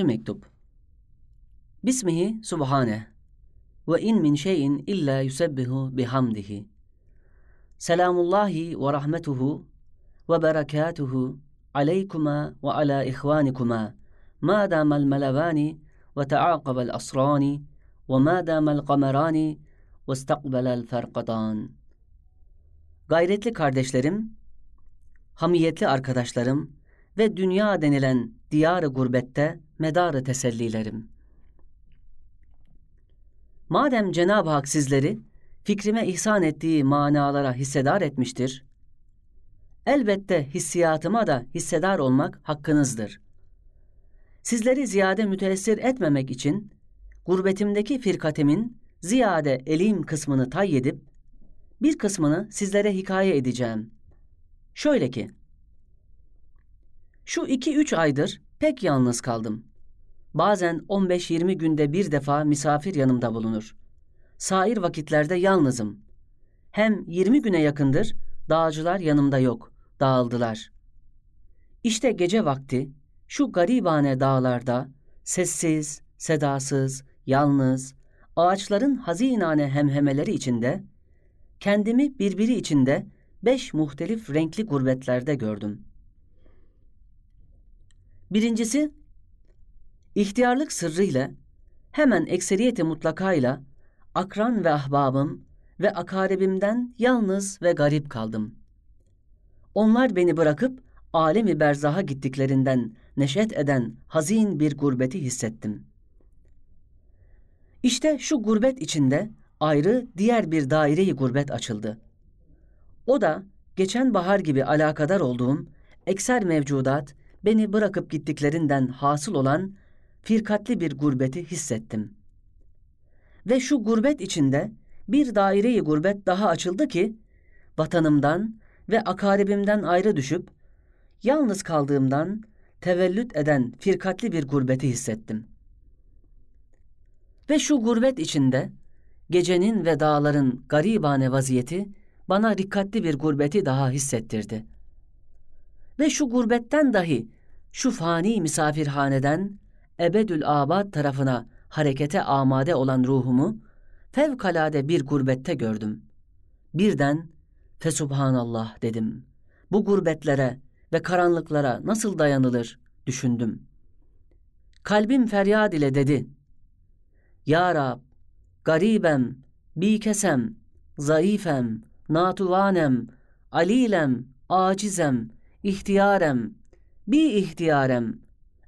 mektup. Bismihi subhane ve in min şeyin illa yusebbihu bihamdihi. Selamullahi ve rahmetuhu ve berekatuhu aleykuma ve ala ihvanikuma ma damal melavani ve taaqabel asrani ve ma damal kamerani ve istakbelel ferqatan. Gayretli kardeşlerim, hamiyetli arkadaşlarım ve dünya denilen diyarı gurbette medarı tesellilerim. Madem Cenab-ı Hak sizleri fikrime ihsan ettiği manalara hissedar etmiştir, elbette hissiyatıma da hissedar olmak hakkınızdır. Sizleri ziyade müteessir etmemek için gurbetimdeki firkatimin ziyade elim kısmını tay edip bir kısmını sizlere hikaye edeceğim. Şöyle ki, şu iki üç aydır pek yalnız kaldım. Bazen 15-20 günde bir defa misafir yanımda bulunur. Sair vakitlerde yalnızım. Hem 20 güne yakındır dağcılar yanımda yok, dağıldılar. İşte gece vakti şu garibane dağlarda sessiz, sedasız, yalnız, ağaçların hazinane hemhemeleri içinde, kendimi birbiri içinde beş muhtelif renkli gurbetlerde gördüm.'' Birincisi, ihtiyarlık sırrıyla hemen ekseriyeti mutlakayla akran ve ahbabım ve akaribimden yalnız ve garip kaldım. Onlar beni bırakıp alemi berzaha gittiklerinden neşet eden hazin bir gurbeti hissettim. İşte şu gurbet içinde ayrı diğer bir daireyi gurbet açıldı. O da geçen bahar gibi alakadar olduğum ekser mevcudat beni bırakıp gittiklerinden hasıl olan firkatli bir gurbeti hissettim. Ve şu gurbet içinde bir daireyi gurbet daha açıldı ki, vatanımdan ve akaribimden ayrı düşüp, yalnız kaldığımdan tevellüt eden firkatli bir gurbeti hissettim. Ve şu gurbet içinde, gecenin ve dağların garibane vaziyeti, bana dikkatli bir gurbeti daha hissettirdi.'' ve şu gurbetten dahi şu fani misafirhaneden ebedül abad tarafına harekete amade olan ruhumu fevkalade bir gurbette gördüm. Birden fesubhanallah dedim. Bu gurbetlere ve karanlıklara nasıl dayanılır düşündüm. Kalbim feryad ile dedi. Ya Rab, garibem, bikesem, zayıfem, natuvanem, alilem, acizem, ihtiyarem, bi ihtiyarem,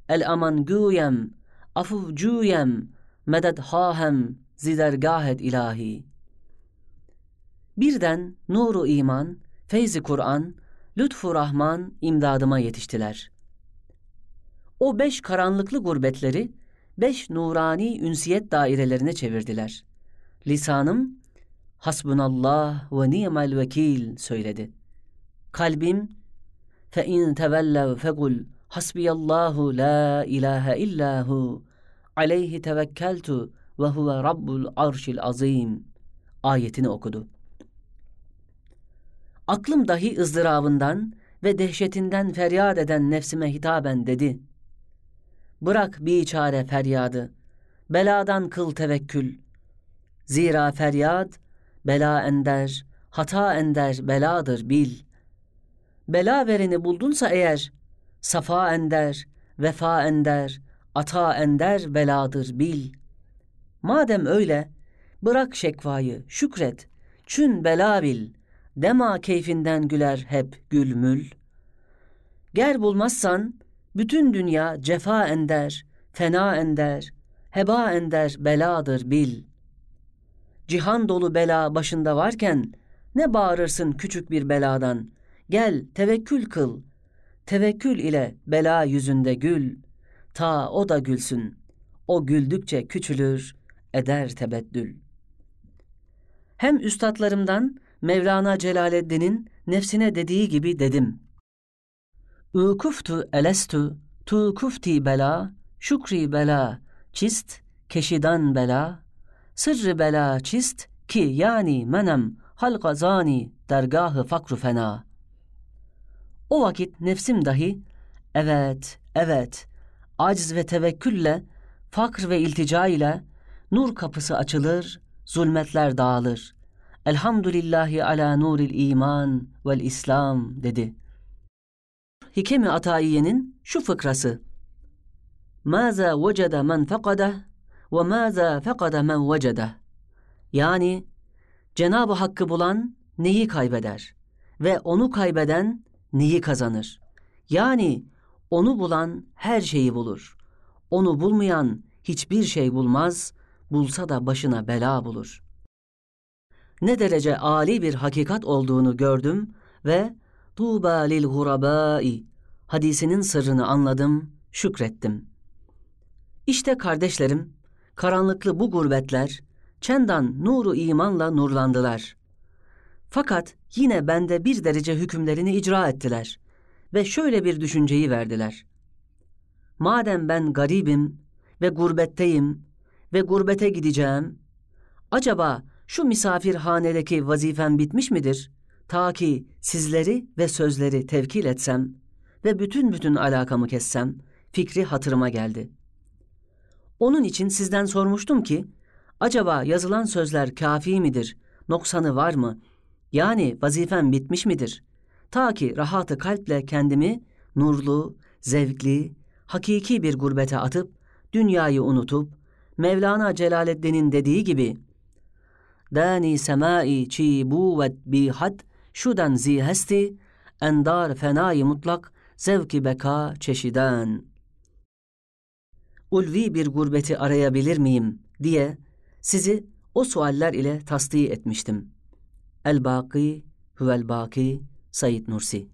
el aman güyem, afuvcuyem, medet hahem, zidergahet ilahi. Birden nuru iman, feyzi Kur'an, lütfu Rahman imdadıma yetiştiler. O beş karanlıklı gurbetleri beş nurani ünsiyet dairelerine çevirdiler. Lisanım hasbunallah ve ni'mel vekil söyledi. Kalbim فَاِنْ تَوَلَّوْ فَقُلْ حَسْبِيَ اللّٰهُ لَا اِلَٰهَ اِلَّا هُ عَلَيْهِ تَوَكَّلْتُ وَهُوَ رَبُّ الْعَرْشِ الْعَظِيمِ ayetini okudu. Aklım dahi ızdırabından ve dehşetinden feryat eden nefsime hitaben dedi. Bırak bir çare feryadı, beladan kıl tevekkül. Zira feryat, bela ender, hata ender beladır bil.'' bela vereni buldunsa eğer, safa ender, vefa ender, ata ender beladır bil. Madem öyle, bırak şekvayı, şükret, çün bela bil, dema keyfinden güler hep gülmül. Ger bulmazsan, bütün dünya cefa ender, fena ender, heba ender beladır bil. Cihan dolu bela başında varken, ne bağırırsın küçük bir beladan?'' Gel tevekkül kıl. Tevekkül ile bela yüzünde gül. Ta o da gülsün. O güldükçe küçülür, eder tebeddül. Hem üstadlarımdan Mevlana Celaleddin'in nefsine dediği gibi dedim. Ukuftu elestu tu kufti bela, şükri bela, çist, keşidan bela, sırrı bela çist ki yani menem halkazani dergahı fakru fena.'' O vakit nefsim dahi evet, evet aciz ve tevekkülle, fakr ve iltica ile nur kapısı açılır, zulmetler dağılır. Elhamdülillahi ala nuril iman vel İslam dedi. Hikemi Ataiye'nin şu fıkrası. Maza vecede men fekadeh ve maza fekade men vecedeh. Yani Cenab-ı Hakk'ı bulan neyi kaybeder ve onu kaybeden neyi kazanır? Yani onu bulan her şeyi bulur. Onu bulmayan hiçbir şey bulmaz, bulsa da başına bela bulur. Ne derece âli bir hakikat olduğunu gördüm ve Tuğba lil hurabai hadisinin sırrını anladım, şükrettim. İşte kardeşlerim, karanlıklı bu gurbetler, çendan nuru imanla nurlandılar. Fakat yine bende bir derece hükümlerini icra ettiler ve şöyle bir düşünceyi verdiler. Madem ben garibim ve gurbetteyim ve gurbete gideceğim, acaba şu misafirhanedeki vazifem bitmiş midir? Ta ki sizleri ve sözleri tevkil etsem ve bütün bütün alakamı kessem, fikri hatırıma geldi. Onun için sizden sormuştum ki, acaba yazılan sözler kafi midir, noksanı var mı? Yani vazifem bitmiş midir? Ta ki rahatı kalple kendimi nurlu, zevkli, hakiki bir gurbete atıp, dünyayı unutup, Mevlana Celaleddin'in dediği gibi, Dani semai çi buvet bihat, şudan zi hesti, endar fenayı mutlak, zevki beka çeşiden. Ulvi bir gurbeti arayabilir miyim diye sizi o sualler ile tasdiği etmiştim. الباقي هو الباقي سيد نورسي.